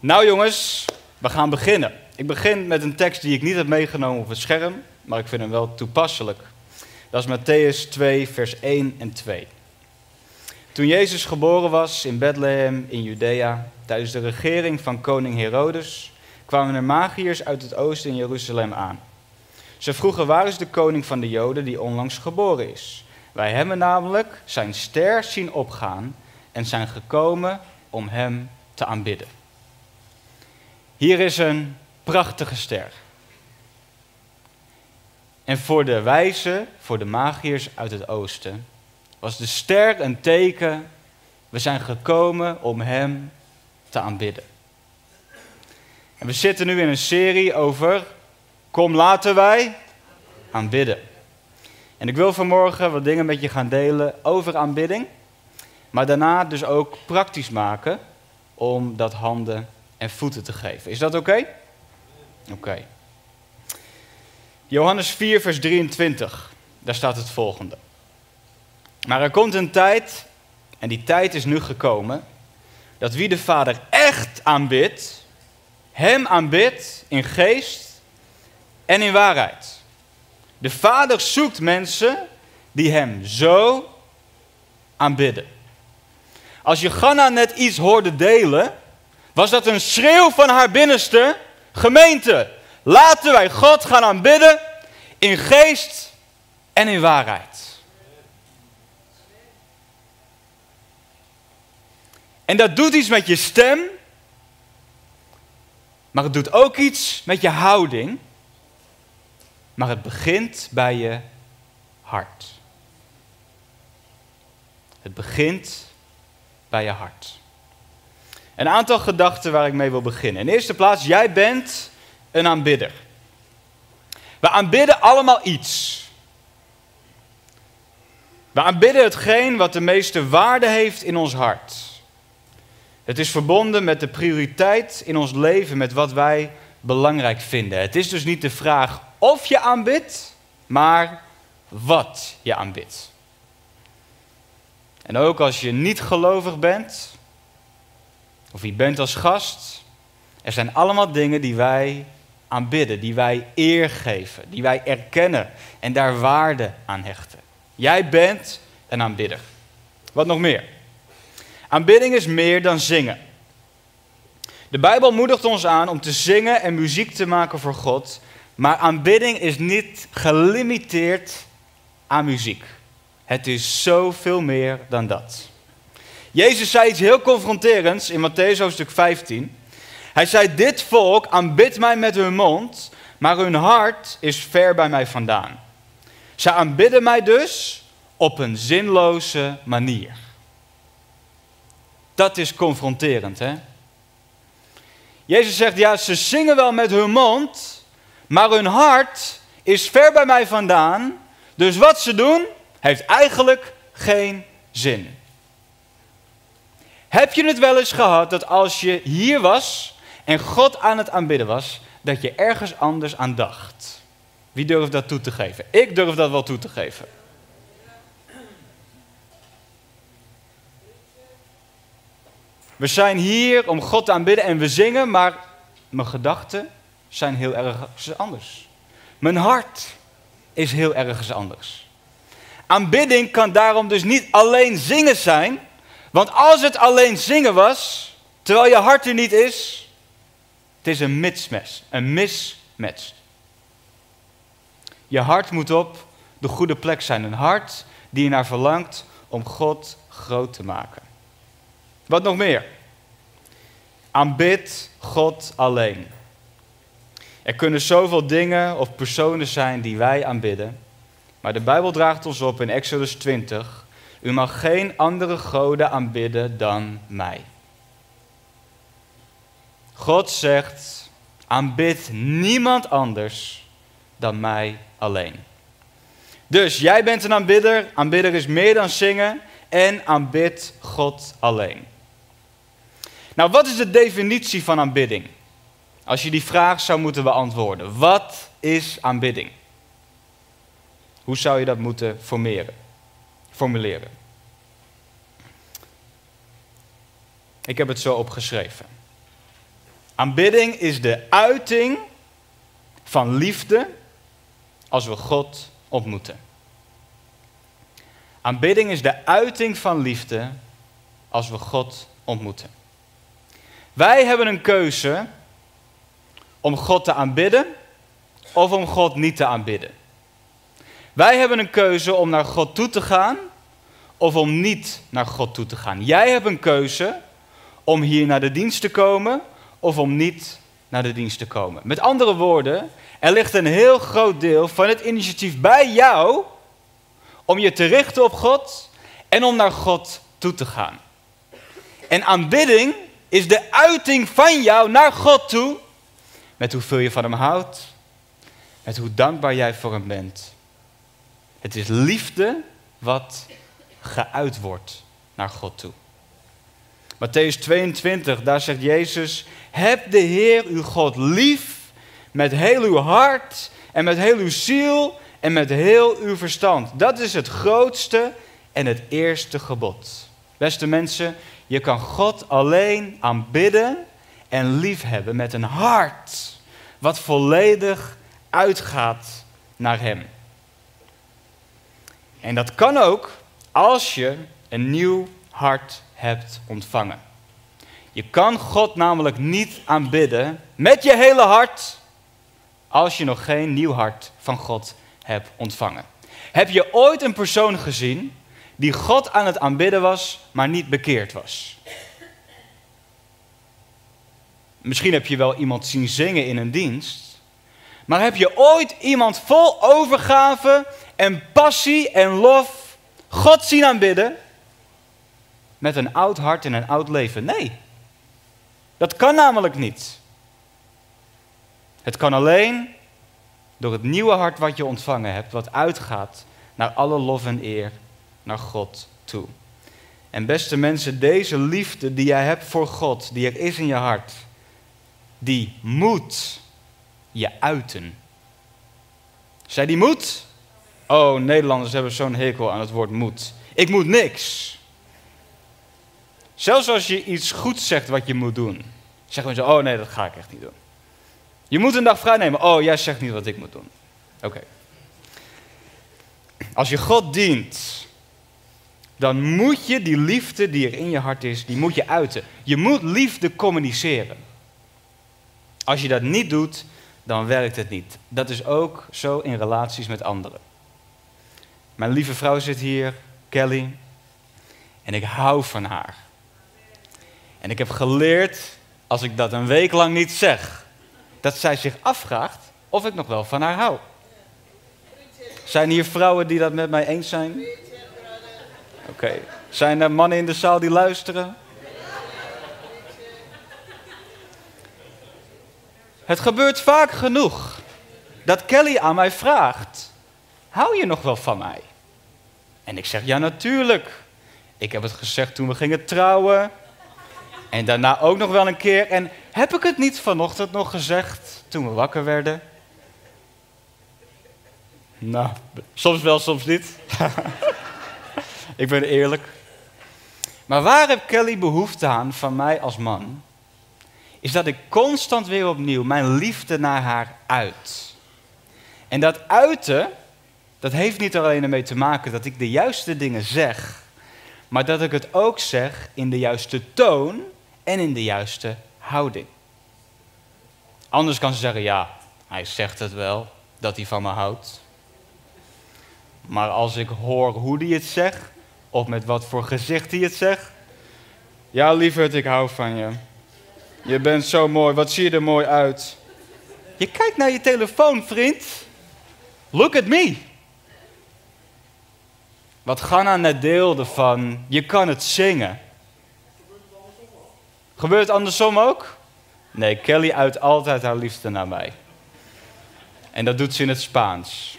Nou jongens, we gaan beginnen. Ik begin met een tekst die ik niet heb meegenomen op het scherm, maar ik vind hem wel toepasselijk. Dat is Matthäus 2, vers 1 en 2. Toen Jezus geboren was in Bethlehem in Judea, tijdens de regering van koning Herodes, kwamen er magiërs uit het oosten in Jeruzalem aan. Ze vroegen waar is de koning van de Joden die onlangs geboren is. Wij hebben namelijk zijn ster zien opgaan en zijn gekomen om hem te aanbidden. Hier is een prachtige ster. En voor de wijzen, voor de magiërs uit het oosten, was de ster een teken. We zijn gekomen om hem te aanbidden. En we zitten nu in een serie over Kom laten wij aanbidden. En ik wil vanmorgen wat dingen met je gaan delen over aanbidding. Maar daarna dus ook praktisch maken om dat handen en voeten te geven. Is dat oké? Oké. Johannes 4, vers 23. Daar staat het volgende. Maar er komt een tijd, en die tijd is nu gekomen, dat wie de Vader echt aanbidt, hem aanbidt in geest en in waarheid. De Vader zoekt mensen die hem zo aanbidden. Als je Ganna net iets hoorde delen, was dat een schreeuw van haar binnenste gemeente. Laten wij God gaan aanbidden in geest en in waarheid. En dat doet iets met je stem, maar het doet ook iets met je houding. Maar het begint bij je hart. Het begint bij je hart. Een aantal gedachten waar ik mee wil beginnen. In de eerste plaats, jij bent een aanbidder. We aanbidden allemaal iets. We aanbidden hetgeen wat de meeste waarde heeft in ons hart. Het is verbonden met de prioriteit in ons leven, met wat wij belangrijk vinden. Het is dus niet de vraag of je aanbidt, maar wat je aanbidt. En ook als je niet gelovig bent, of je bent als gast, er zijn allemaal dingen die wij aanbidden, die wij eer geven, die wij erkennen en daar waarde aan hechten. Jij bent een aanbidder. Wat nog meer? Aanbidding is meer dan zingen. De Bijbel moedigt ons aan om te zingen en muziek te maken voor God, maar aanbidding is niet gelimiteerd aan muziek. Het is zoveel meer dan dat. Jezus zei iets heel confronterends in Matthäus hoofdstuk 15. Hij zei, dit volk aanbidt mij met hun mond, maar hun hart is ver bij mij vandaan. Ze aanbidden mij dus op een zinloze manier. Dat is confronterend, hè? Jezus zegt, ja, ze zingen wel met hun mond, maar hun hart is ver bij mij vandaan. Dus wat ze doen, heeft eigenlijk geen zin. Heb je het wel eens gehad dat als je hier was en God aan het aanbidden was, dat je ergens anders aan dacht? Wie durft dat toe te geven? Ik durf dat wel toe te geven. We zijn hier om God te aanbidden en we zingen, maar mijn gedachten zijn heel ergens anders. Mijn hart is heel ergens anders. Aanbidding kan daarom dus niet alleen zingen zijn, want als het alleen zingen was, terwijl je hart er niet is, het is een mismatch, een mismatch. Je hart moet op de goede plek zijn, een hart die je naar verlangt om God groot te maken. Wat nog meer? Aanbid God alleen. Er kunnen zoveel dingen of personen zijn die wij aanbidden, maar de Bijbel draagt ons op in Exodus 20. U mag geen andere goden aanbidden dan mij. God zegt, aanbid niemand anders dan mij alleen. Dus jij bent een aanbidder. Aanbidder is meer dan zingen en aanbid God alleen. Nou, wat is de definitie van aanbidding? Als je die vraag zou moeten beantwoorden. Wat is aanbidding? Hoe zou je dat moeten formeren, formuleren? Ik heb het zo opgeschreven. Aanbidding is de uiting van liefde als we God ontmoeten. Aanbidding is de uiting van liefde als we God ontmoeten. Wij hebben een keuze om God te aanbidden of om God niet te aanbidden. Wij hebben een keuze om naar God toe te gaan of om niet naar God toe te gaan. Jij hebt een keuze om hier naar de dienst te komen of om niet naar de dienst te komen. Met andere woorden, er ligt een heel groot deel van het initiatief bij jou om je te richten op God en om naar God toe te gaan. En aanbidding is de uiting van jou naar God toe, met hoeveel je van Hem houdt, met hoe dankbaar jij voor Hem bent. Het is liefde wat geuit wordt naar God toe. Matthäus 22, daar zegt Jezus: Heb de Heer uw God lief met heel uw hart en met heel uw ziel en met heel uw verstand. Dat is het grootste en het eerste gebod. Beste mensen, je kan God alleen aanbidden en liefhebben met een hart wat volledig uitgaat naar Hem. En dat kan ook als je een nieuw hart hebt ontvangen. Je kan God namelijk niet aanbidden met je hele hart als je nog geen nieuw hart van God hebt ontvangen. Heb je ooit een persoon gezien die God aan het aanbidden was, maar niet bekeerd was? Misschien heb je wel iemand zien zingen in een dienst, maar heb je ooit iemand vol overgave en passie en lof God zien aanbidden met een oud hart en een oud leven? Nee, dat kan namelijk niet. Het kan alleen door het nieuwe hart wat je ontvangen hebt, wat uitgaat naar alle lof en eer naar God toe. En beste mensen, deze liefde die jij hebt voor God, die er is in je hart, die moet je uiten. Zij die moet? Oh, Nederlanders hebben zo'n hekel aan het woord moet. Ik moet niks. Zelfs als je iets goed zegt wat je moet doen, zeggen mensen: Oh nee, dat ga ik echt niet doen. Je moet een dag vrij nemen. Oh, jij zegt niet wat ik moet doen. Oké. Als je God dient, dan moet je die liefde die er in je hart is, die moet je uiten. Je moet liefde communiceren. Als je dat niet doet, dan werkt het niet. Dat is ook zo in relaties met anderen. Mijn lieve vrouw zit hier, Kelly, en ik hou van haar. En ik heb geleerd, als ik dat een week lang niet zeg, dat zij zich afvraagt of ik nog wel van haar hou. Zijn hier vrouwen die dat met mij eens zijn? Oké. Zijn er mannen in de zaal die luisteren? Het gebeurt vaak genoeg dat Kelly aan mij vraagt: Hou je nog wel van mij? En ik zeg: Ja, natuurlijk. Ik heb het gezegd toen we gingen trouwen. En daarna ook nog wel een keer. En heb ik het niet vanochtend nog gezegd toen we wakker werden? Nou, soms wel, soms niet. ik ben eerlijk. Maar waar heb Kelly behoefte aan van mij als man? Is dat ik constant weer opnieuw mijn liefde naar haar uit. En dat uiten, dat heeft niet alleen ermee te maken dat ik de juiste dingen zeg, maar dat ik het ook zeg in de juiste toon en in de juiste houding. Anders kan ze zeggen, ja, hij zegt het wel, dat hij van me houdt. Maar als ik hoor hoe hij het zegt, of met wat voor gezicht hij het zegt. Ja, lieverd, ik hou van je. Je bent zo mooi, wat zie je er mooi uit. Je kijkt naar je telefoon, vriend. Look at me. Wat Ganna net deelde van, je kan het zingen. Gebeurt het andersom ook? Nee, Kelly uit altijd haar liefde naar mij. En dat doet ze in het Spaans.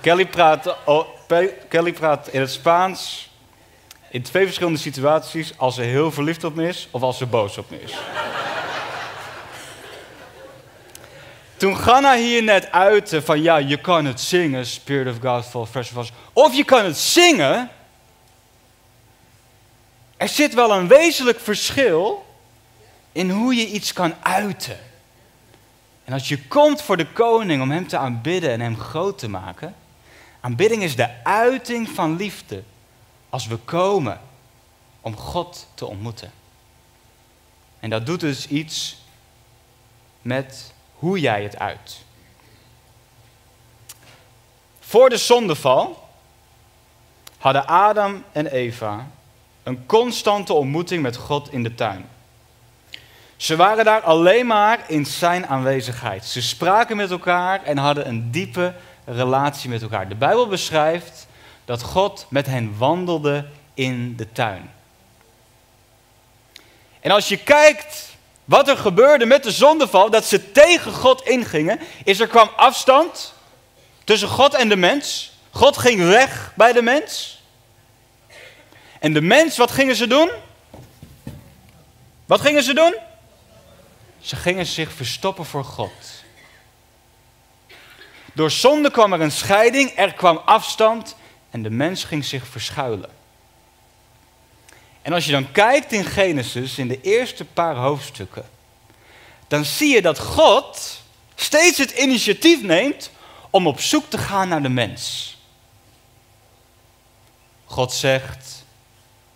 Kelly praat, Kelly praat in het Spaans in twee verschillende situaties als ze heel verliefd op me is of als ze boos op me is. Toen Ganna hier net uitte van ja, je kan het zingen, Spirit of God Fall Fresh was, of je kan het zingen, er zit wel een wezenlijk verschil in hoe je iets kan uiten. En als je komt voor de koning om hem te aanbidden en hem groot te maken, aanbidding is de uiting van liefde als we komen om God te ontmoeten. En dat doet dus iets met hoe jij het uit. Voor de zondeval hadden Adam en Eva een constante ontmoeting met God in de tuin. Ze waren daar alleen maar in zijn aanwezigheid. Ze spraken met elkaar en hadden een diepe relatie met elkaar. De Bijbel beschrijft dat God met hen wandelde in de tuin. En als je kijkt wat er gebeurde met de zondeval, dat ze tegen God ingingen, is er kwam afstand tussen God en de mens. God ging weg bij de mens. En de mens, wat gingen ze doen? Wat gingen ze doen? Ze gingen zich verstoppen voor God. Door zonde kwam er een scheiding, er kwam afstand en de mens ging zich verschuilen. En als je dan kijkt in Genesis, in de eerste paar hoofdstukken, dan zie je dat God steeds het initiatief neemt om op zoek te gaan naar de mens. God zegt,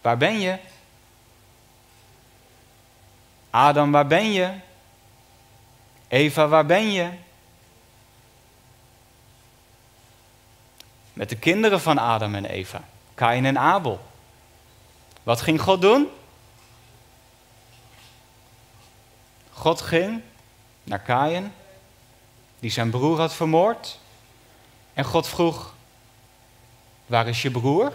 waar ben je? Adam, waar ben je? Eva, waar ben je? Met de kinderen van Adam en Eva, Kain en Abel. Wat ging God doen? God ging naar Kain, die zijn broer had vermoord. En God vroeg, waar is je broer?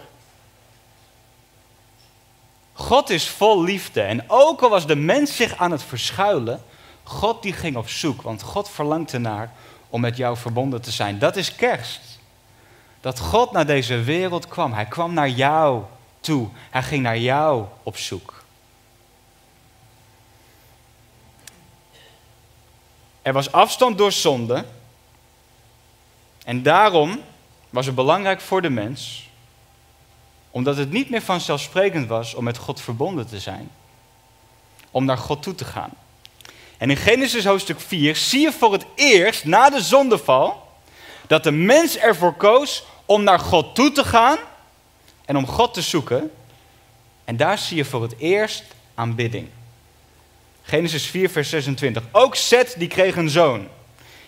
God is vol liefde. En ook al was de mens zich aan het verschuilen, God die ging op zoek. Want God verlangt ernaar om met jou verbonden te zijn. Dat is kerst. Dat God naar deze wereld kwam. Hij kwam naar jou toe. Hij ging naar jou op zoek. Er was afstand door zonde. En daarom was het belangrijk voor de mens, omdat het niet meer vanzelfsprekend was om met God verbonden te zijn, om naar God toe te gaan. En in Genesis hoofdstuk 4 zie je voor het eerst, na de zondeval, dat de mens ervoor koos om naar God toe te gaan en om God te zoeken. En daar zie je voor het eerst aanbidding. Genesis 4, vers 26. Ook Seth die kreeg een zoon,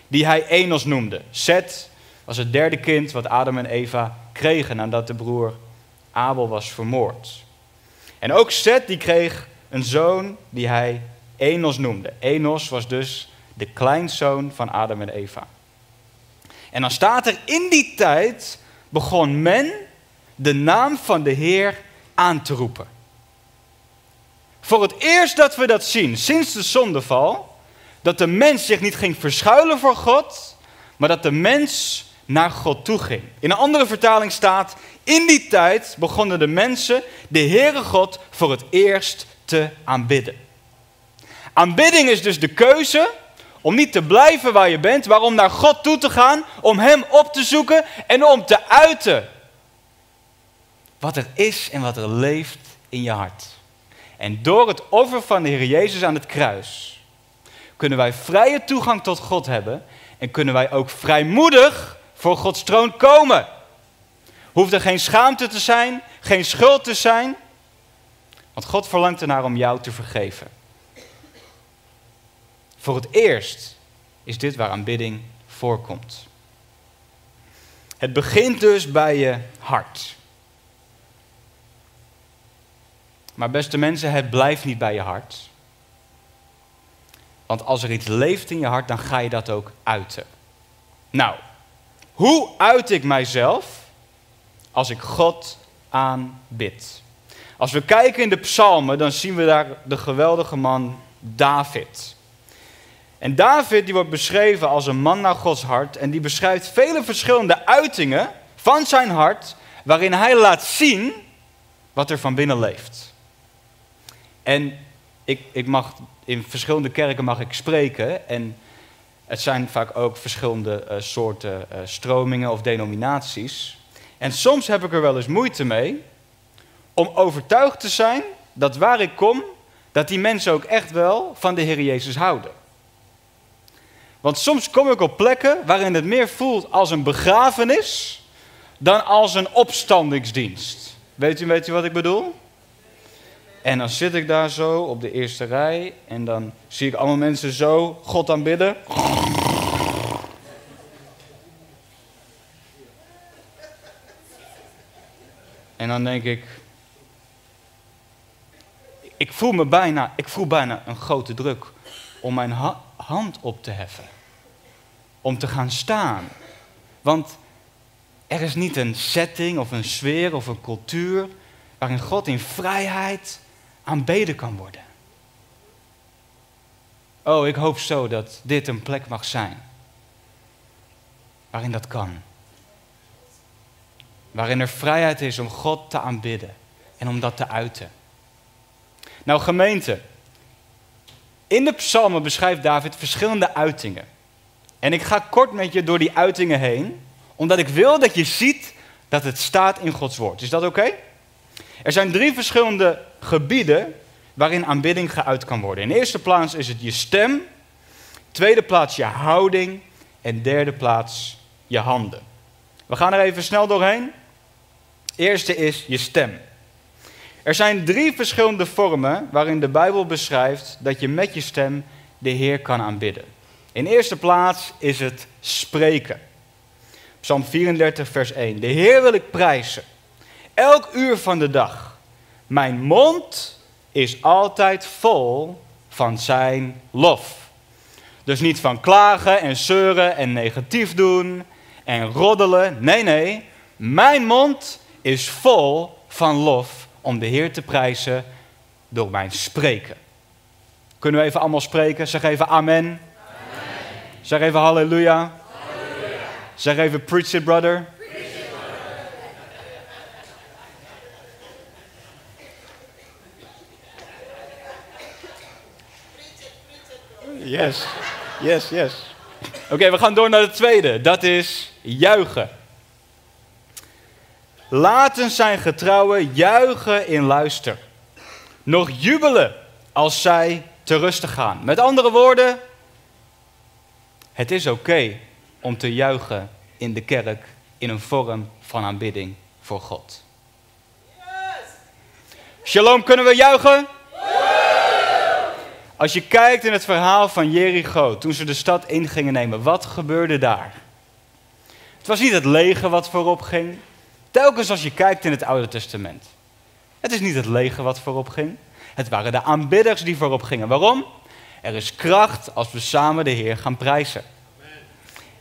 die hij Enos noemde. Seth was het derde kind wat Adam en Eva kregen nadat de broer Abel was vermoord. En ook Seth die kreeg een zoon die hij Enos noemde. Enos was dus de kleinzoon van Adam en Eva. En dan staat er in die tijd begon men de naam van de Heer aan te roepen. Voor het eerst dat we dat zien, sinds de zondeval, dat de mens zich niet ging verschuilen voor God, maar dat de mens naar God toe ging. In een andere vertaling staat, in die tijd begonnen de mensen de Heere God voor het eerst te aanbidden. Aanbidding is dus de keuze om niet te blijven waar je bent, maar om naar God toe te gaan, om Hem op te zoeken en om te uiten wat er is en wat er leeft in je hart. En door het offer van de Heer Jezus aan het kruis kunnen wij vrije toegang tot God hebben en kunnen wij ook vrijmoedig voor Gods troon komen. Hoeft er geen schaamte te zijn, geen schuld te zijn, want God verlangt ernaar om jou te vergeven. Voor het eerst is dit waar aanbidding voorkomt. Het begint dus bij je hart. Maar beste mensen, het blijft niet bij je hart. Want als er iets leeft in je hart, dan ga je dat ook uiten. Nou, hoe uit ik mijzelf als ik God aanbid? Als we kijken in de psalmen, dan zien we daar de geweldige man David. En David die wordt beschreven als een man naar Gods hart en die beschrijft vele verschillende uitingen van zijn hart waarin hij laat zien wat er van binnen leeft. En ik, ik mag in verschillende kerken mag ik spreken en het zijn vaak ook verschillende uh, soorten uh, stromingen of denominaties. En soms heb ik er wel eens moeite mee om overtuigd te zijn dat waar ik kom, dat die mensen ook echt wel van de Heer Jezus houden. Want soms kom ik op plekken waarin het meer voelt als een begrafenis dan als een opstandingsdienst. Weet u, weet u wat ik bedoel? En dan zit ik daar zo op de eerste rij en dan zie ik allemaal mensen zo God aanbidden. En dan denk ik, ik voel me bijna, ik voel bijna een grote druk om mijn hand op te heffen. Om te gaan staan. Want er is niet een setting of een sfeer of een cultuur waarin God in vrijheid aanbeden kan worden. Oh, ik hoop zo dat dit een plek mag zijn waarin dat kan. Waarin er vrijheid is om God te aanbidden en om dat te uiten. Nou, gemeente, in de psalmen beschrijft David verschillende uitingen. En ik ga kort met je door die uitingen heen, omdat ik wil dat je ziet dat het staat in Gods woord. Is dat oké? Er zijn drie verschillende gebieden waarin aanbidding geuit kan worden. In eerste plaats is het je stem, tweede plaats je houding en derde plaats je handen. We gaan er even snel doorheen. Eerste is je stem. Er zijn drie verschillende vormen waarin de Bijbel beschrijft dat je met je stem de Heer kan aanbidden. In eerste plaats is het spreken. Psalm 34, vers 1. De Heer wil ik prijzen. Elk uur van de dag. Mijn mond is altijd vol van zijn lof. Dus niet van klagen en zeuren en negatief doen en roddelen. Nee, nee. Mijn mond is vol van lof om de Heer te prijzen door mijn spreken. Kunnen we even allemaal spreken? Zeg even amen. amen. Zeg even halleluja. halleluja. Zeg even preach it brother. Yes, yes, yes. Oké, we gaan door naar de tweede. Dat is juichen. Laten zijn getrouwen juichen in luister. Nog jubelen als zij te rusten gaan. Met andere woorden, het is oké om te juichen in de kerk in een vorm van aanbidding voor God. Shalom, kunnen we juichen? Als je kijkt in het verhaal van Jericho, toen ze de stad in gingen nemen, wat gebeurde daar? Het was niet het leger wat voorop ging. Telkens als je kijkt in het Oude Testament. Het is niet het leger wat voorop ging. Het waren de aanbidders die voorop gingen. Waarom? Er is kracht als we samen de Heer gaan prijzen.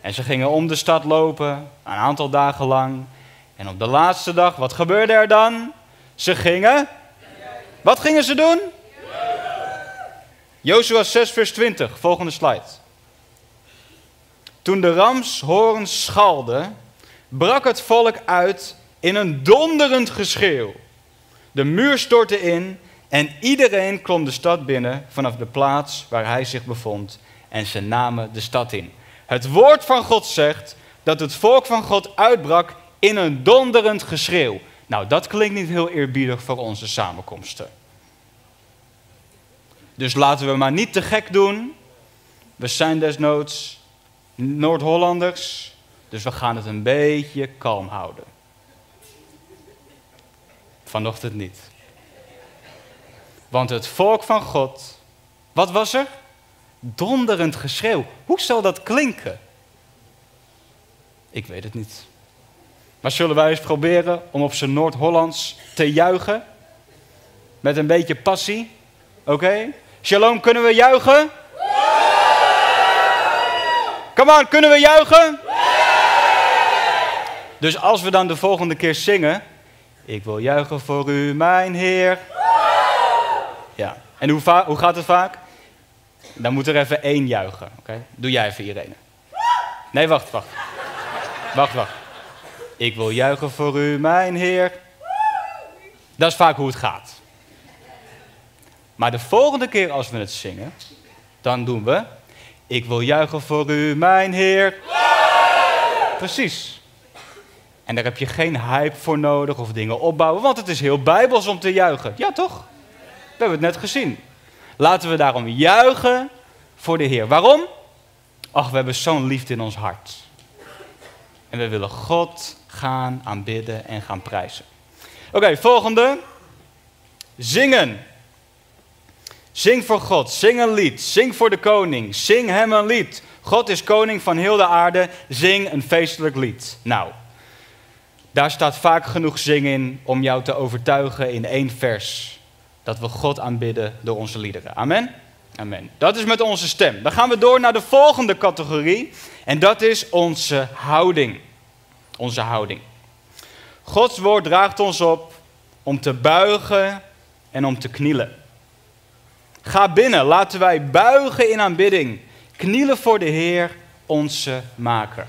En ze gingen om de stad lopen, een aantal dagen lang. En op de laatste dag, wat gebeurde er dan? Ze gingen. Wat gingen ze doen? Jozua 6, vers 20, volgende slide. Toen de ramshoorn schalde, brak het volk uit in een donderend geschreeuw. De muur stortte in en iedereen klom de stad binnen vanaf de plaats waar hij zich bevond en ze namen de stad in. Het woord van God zegt dat het volk van God uitbrak in een donderend geschreeuw. Nou, dat klinkt niet heel eerbiedig voor onze samenkomsten. Dus laten we maar niet te gek doen. We zijn desnoods Noord-Hollanders, dus we gaan het een beetje kalm houden. Vanochtend niet. Want het volk van God, wat was er? Donderend geschreeuw. Hoe zal dat klinken? Ik weet het niet. Maar zullen wij eens proberen om op zijn Noord-Hollands te juichen? Met een beetje passie? Oké? Shalom, kunnen we juichen? Come on, kunnen we juichen? Dus als we dan de volgende keer zingen, ik wil juichen voor u, mijn Heer. Ja, en hoe, hoe gaat het vaak? Dan moet er even één juichen. Oké? Doe jij even, Irene. Nee, wacht, wacht. Wacht, wacht. Ik wil juichen voor u, mijn Heer. Dat is vaak hoe het gaat. Maar de volgende keer als we het zingen, dan doen we... Ik wil juichen voor u, mijn Heer. Precies. En daar heb je geen hype voor nodig of dingen opbouwen, want het is heel bijbels om te juichen. Ja, toch? We hebben het net gezien. Laten we daarom juichen voor de Heer. Waarom? Ach, we hebben zo'n liefde in ons hart. En we willen God gaan aanbidden en gaan prijzen. Oké, volgende. Zingen. Zing voor God, zing een lied, zing voor de koning, zing hem een lied. God is koning van heel de aarde, zing een feestelijk lied. Nou, daar staat vaak genoeg zing in om jou te overtuigen in één vers. Dat we God aanbidden door onze liederen. Amen? Amen. Dat is met onze stem. Dan gaan we door naar de volgende categorie. En dat is onze houding. Onze houding. Gods woord draagt ons op om te buigen en om te knielen. Ga binnen, laten wij buigen in aanbidding. Knielen voor de Heer, onze Maker.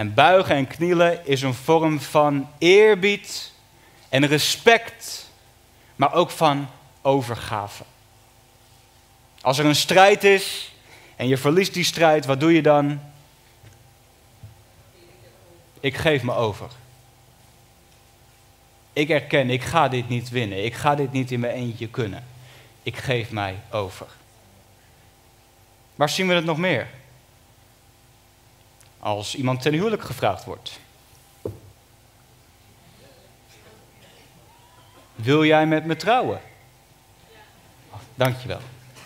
En buigen en knielen is een vorm van eerbied en respect, maar ook van overgave. Als er een strijd is en je verliest die strijd, wat doe je dan? Ik geef me over. Ik erken, ik ga dit niet winnen. Ik ga dit niet in mijn eentje kunnen. Ik geef mij over. Waar zien we het nog meer? Als iemand ten huwelijk gevraagd wordt. Wil jij met me trouwen? Dankjewel.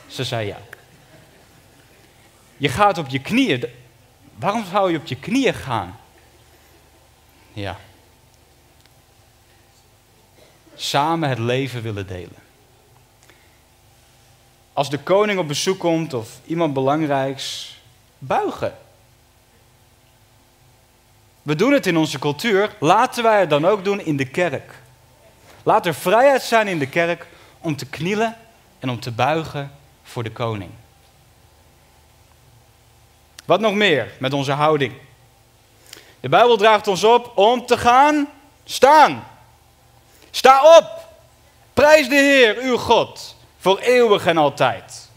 Ze zei ja. Je gaat op je knieën. Waarom zou je op je knieën gaan? Ja. Samen het leven willen delen. Als de koning op bezoek komt of iemand belangrijks, buigen. We doen het in onze cultuur, laten wij het dan ook doen in de kerk. Laat er vrijheid zijn in de kerk om te knielen en om te buigen voor de koning. Wat nog meer met onze houding? De Bijbel draagt ons op om te gaan staan. Sta op. Prijs de Heer, uw God, voor eeuwig en altijd.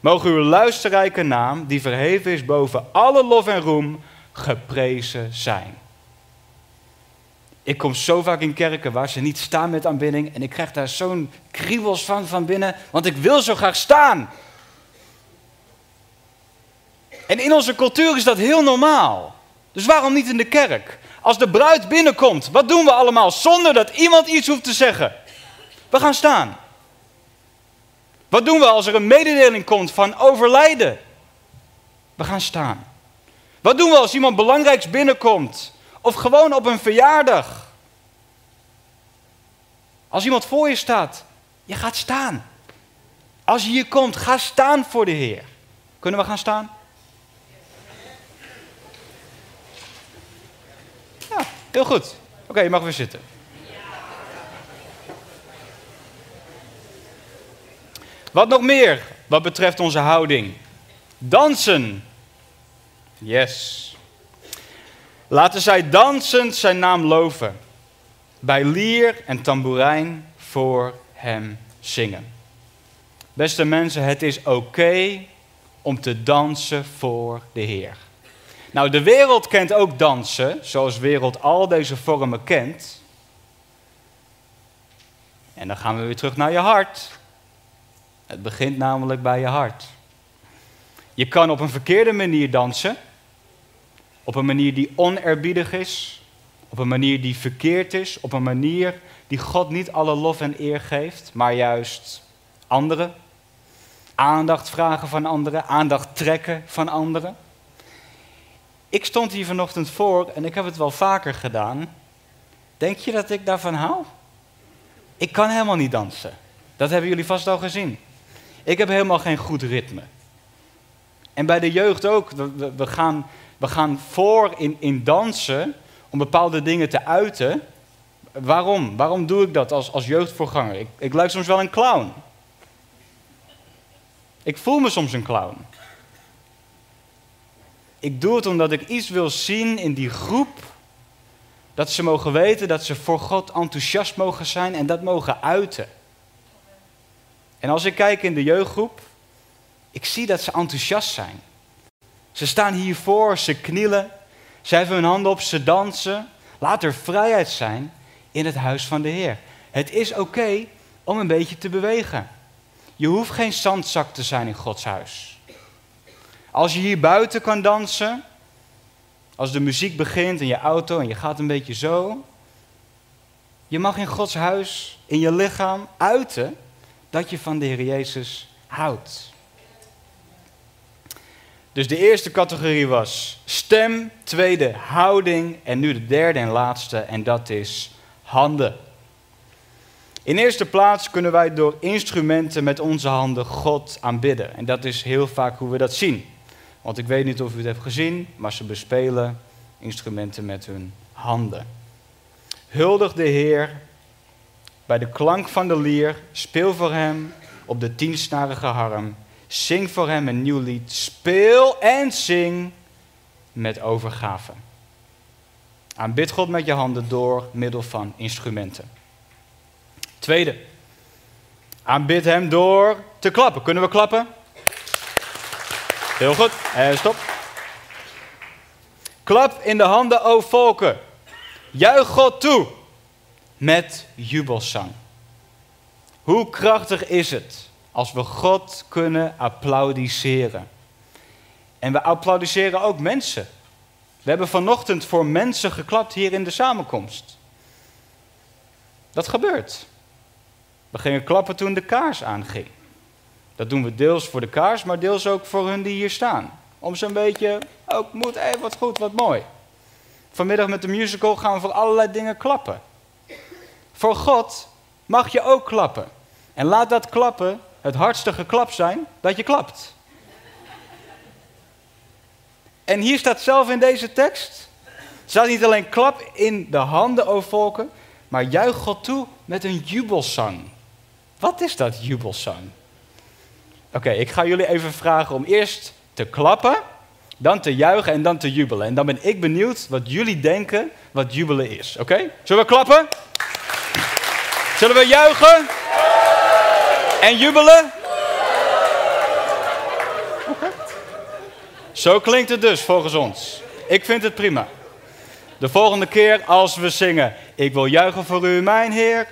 Mogen uw luisterrijke naam, die verheven is boven alle lof en roem, geprezen zijn. Ik kom zo vaak in kerken waar ze niet staan met aanbidding en ik krijg daar zo'n kriebels van van binnen, want ik wil zo graag staan. En in onze cultuur is dat heel normaal. Dus waarom niet in de kerk? Als de bruid binnenkomt, wat doen we allemaal zonder dat iemand iets hoeft te zeggen? We gaan staan. Wat doen we als er een mededeling komt van overlijden? We gaan staan. Wat doen we als iemand belangrijks binnenkomt? Of gewoon op een verjaardag? Als iemand voor je staat, je gaat staan. Als je hier komt, ga staan voor de Heer. Kunnen we gaan staan? Ja, heel goed. Oké, je mag weer zitten. Wat nog meer wat betreft onze houding? Dansen. Yes. Laten zij dansend zijn naam loven. Bij lier en tamboerijn voor hem zingen. Beste mensen, het is oké om te dansen voor de Heer. Nou, de wereld kent ook dansen, zoals wereld al deze vormen kent. En dan gaan we weer terug naar je hart. Het begint namelijk bij je hart. Je kan op een verkeerde manier dansen, op een manier die onerbiedig is, op een manier die verkeerd is, op een manier die God niet alle lof en eer geeft, maar juist anderen. Aandacht vragen van anderen, aandacht trekken van anderen. Ik stond hier vanochtend voor en ik heb het wel vaker gedaan. Denk je dat ik daarvan hou? Ik kan helemaal niet dansen. Dat hebben jullie vast al gezien. Ik heb helemaal geen goed ritme. En bij de jeugd ook. We, gaan, we gaan voor in, in dansen om bepaalde dingen te uiten. Waarom? Waarom doe ik dat als, als jeugdvoorganger? Ik, ik lijk soms wel een clown. Ik voel me soms een clown. Ik doe het omdat ik iets wil zien in die groep. Dat ze mogen weten dat ze voor God enthousiast mogen zijn en dat mogen uiten. En als ik kijk in de jeugdgroep, ik zie dat ze enthousiast zijn. Ze staan hiervoor, ze knielen, ze hebben hun handen op, ze dansen. Laat er vrijheid zijn in het huis van de Heer. Het is oké om een beetje te bewegen. Je hoeft geen zandzak te zijn in Gods huis. Als je hier buiten kan dansen, als de muziek begint in je auto en je gaat een beetje zo. Je mag in Gods huis, in je lichaam, uiten dat je van de Heer Jezus houdt. Dus de eerste categorie was stem, tweede houding en nu de derde en laatste en dat is handen. In eerste plaats kunnen wij door instrumenten met onze handen God aanbidden. En dat is heel vaak hoe we dat zien. Want ik weet niet of u het hebt gezien, maar ze bespelen instrumenten met hun handen. Huldig de Heer bij de klank van de lier, speel voor hem op de tiensnarige harm. Zing voor hem een nieuw lied, speel en zing met overgave. Aanbid God met je handen door middel van instrumenten. Tweede, aanbid hem door te klappen. Kunnen we klappen? Heel goed. En stop. Klap in de handen, o volken. Juich God toe met jubelzang. Hoe krachtig is het als we God kunnen applaudisseren? En we applaudisseren ook mensen. We hebben vanochtend voor mensen geklapt hier in de samenkomst. Dat gebeurt. We gingen klappen toen de kaars aanging. Dat doen we deels voor de kaars, maar deels ook voor hun die hier staan. Om ze een beetje, ook moet even wat goed, wat mooi. Vanmiddag met de musical gaan we voor allerlei dingen klappen. Voor God mag je ook klappen. En laat dat klappen het hardste geklap zijn dat je klapt. En hier staat zelf in deze tekst, staat niet alleen klap in de handen, o volken, maar juich God toe met een jubelzang. Wat is dat jubelzang? Oké, ik ga jullie even vragen om eerst te klappen, dan te juichen en dan te jubelen. En dan ben ik benieuwd wat jullie denken wat jubelen is. Oké? Zullen we klappen? Zullen we juichen? En jubelen? Zo klinkt het dus volgens ons. Ik vind het prima. De volgende keer als we zingen, ik wil juichen voor u, mijn Heer.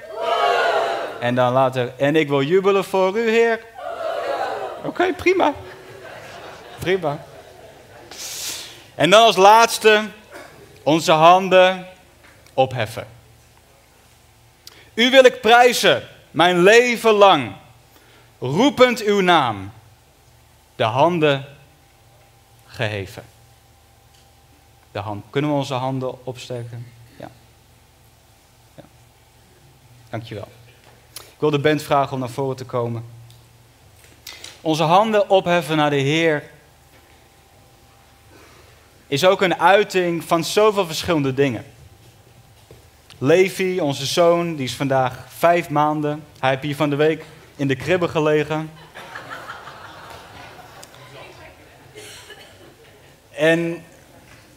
En dan later, en ik wil jubelen voor u, Heer. Oké, prima. Prima. En dan als laatste onze handen opheffen. U wil ik prijzen, mijn leven lang, roepend uw naam, de handen geheven. De hand. Kunnen we onze handen opsteken? Ja. ja. Dankjewel. Ik wil de band vragen om naar voren te komen. Onze handen opheffen naar de Heer is ook een uiting van zoveel verschillende dingen. Levi, onze zoon, die is vandaag vijf maanden. Hij heeft hier van de week in de kribbe gelegen. En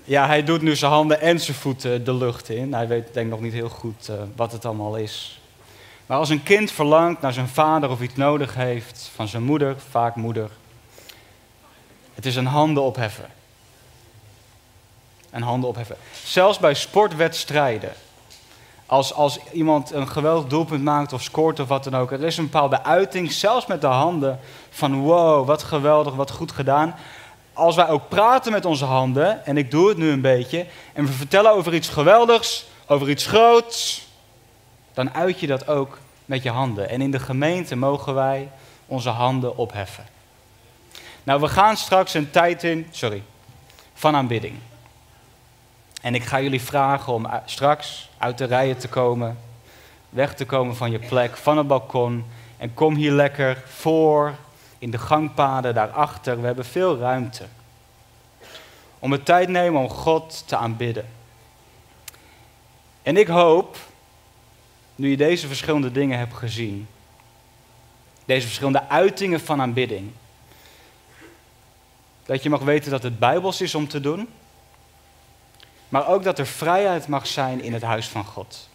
ja, hij doet nu zijn handen en zijn voeten de lucht in. Hij weet denk nog niet heel goed uh, wat het allemaal is. Maar als een kind verlangt naar zijn vader of iets nodig heeft van zijn moeder, vaak moeder, het is een handen opheffen. Een handen opheffen. Zelfs bij sportwedstrijden. Als, als iemand een geweldig doelpunt maakt of scoort of wat dan ook. Er is een bepaalde uiting, zelfs met de handen, van wow, wat geweldig, wat goed gedaan. Als wij ook praten met onze handen, en ik doe het nu een beetje, en we vertellen over iets geweldigs, over iets groots, dan uit je dat ook met je handen. En in de gemeente mogen wij onze handen opheffen. Nou, we gaan straks een tijd in, sorry, van aanbidding. En ik ga jullie vragen om straks uit de rijen te komen, weg te komen van je plek, van het balkon. En kom hier lekker voor, in de gangpaden daarachter. We hebben veel ruimte. Om de tijd nemen om God te aanbidden. En ik hoop, nu je deze verschillende dingen hebt gezien, deze verschillende uitingen van aanbidding, dat je mag weten dat het bijbels is om te doen maar ook dat er vrijheid mag zijn in het huis van God.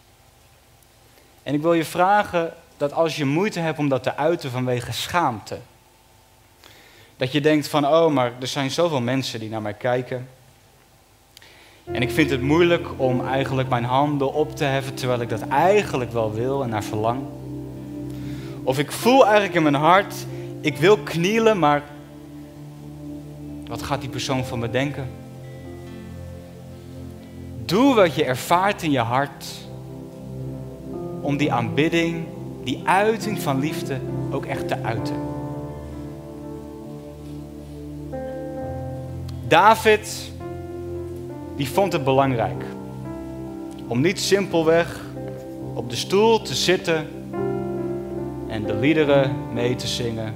En ik wil je vragen dat als je moeite hebt om dat te uiten vanwege schaamte, dat je denkt van, oh, maar er zijn zoveel mensen die naar mij kijken. En ik vind het moeilijk om eigenlijk mijn handen op te heffen terwijl ik dat eigenlijk wel wil en naar verlang. Of ik voel eigenlijk in mijn hart, ik wil knielen, maar wat gaat die persoon van me denken? Doe wat je ervaart in je hart om die aanbidding, die uiting van liefde ook echt te uiten. David, die vond het belangrijk om niet simpelweg op de stoel te zitten en de liederen mee te zingen,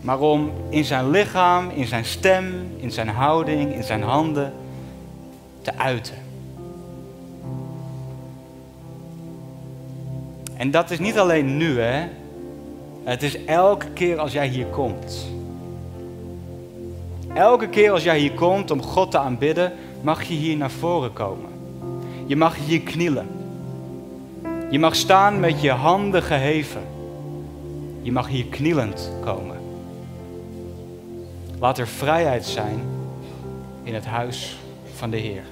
maar om in zijn lichaam, in zijn stem, in zijn houding, in zijn handen te uiten. En dat is niet alleen nu, hè. Het is elke keer als jij hier komt. Elke keer als jij hier komt om God te aanbidden, mag je hier naar voren komen. Je mag hier knielen. Je mag staan met je handen geheven. Je mag hier knielend komen. Laat er vrijheid zijn in het huis van de Heer.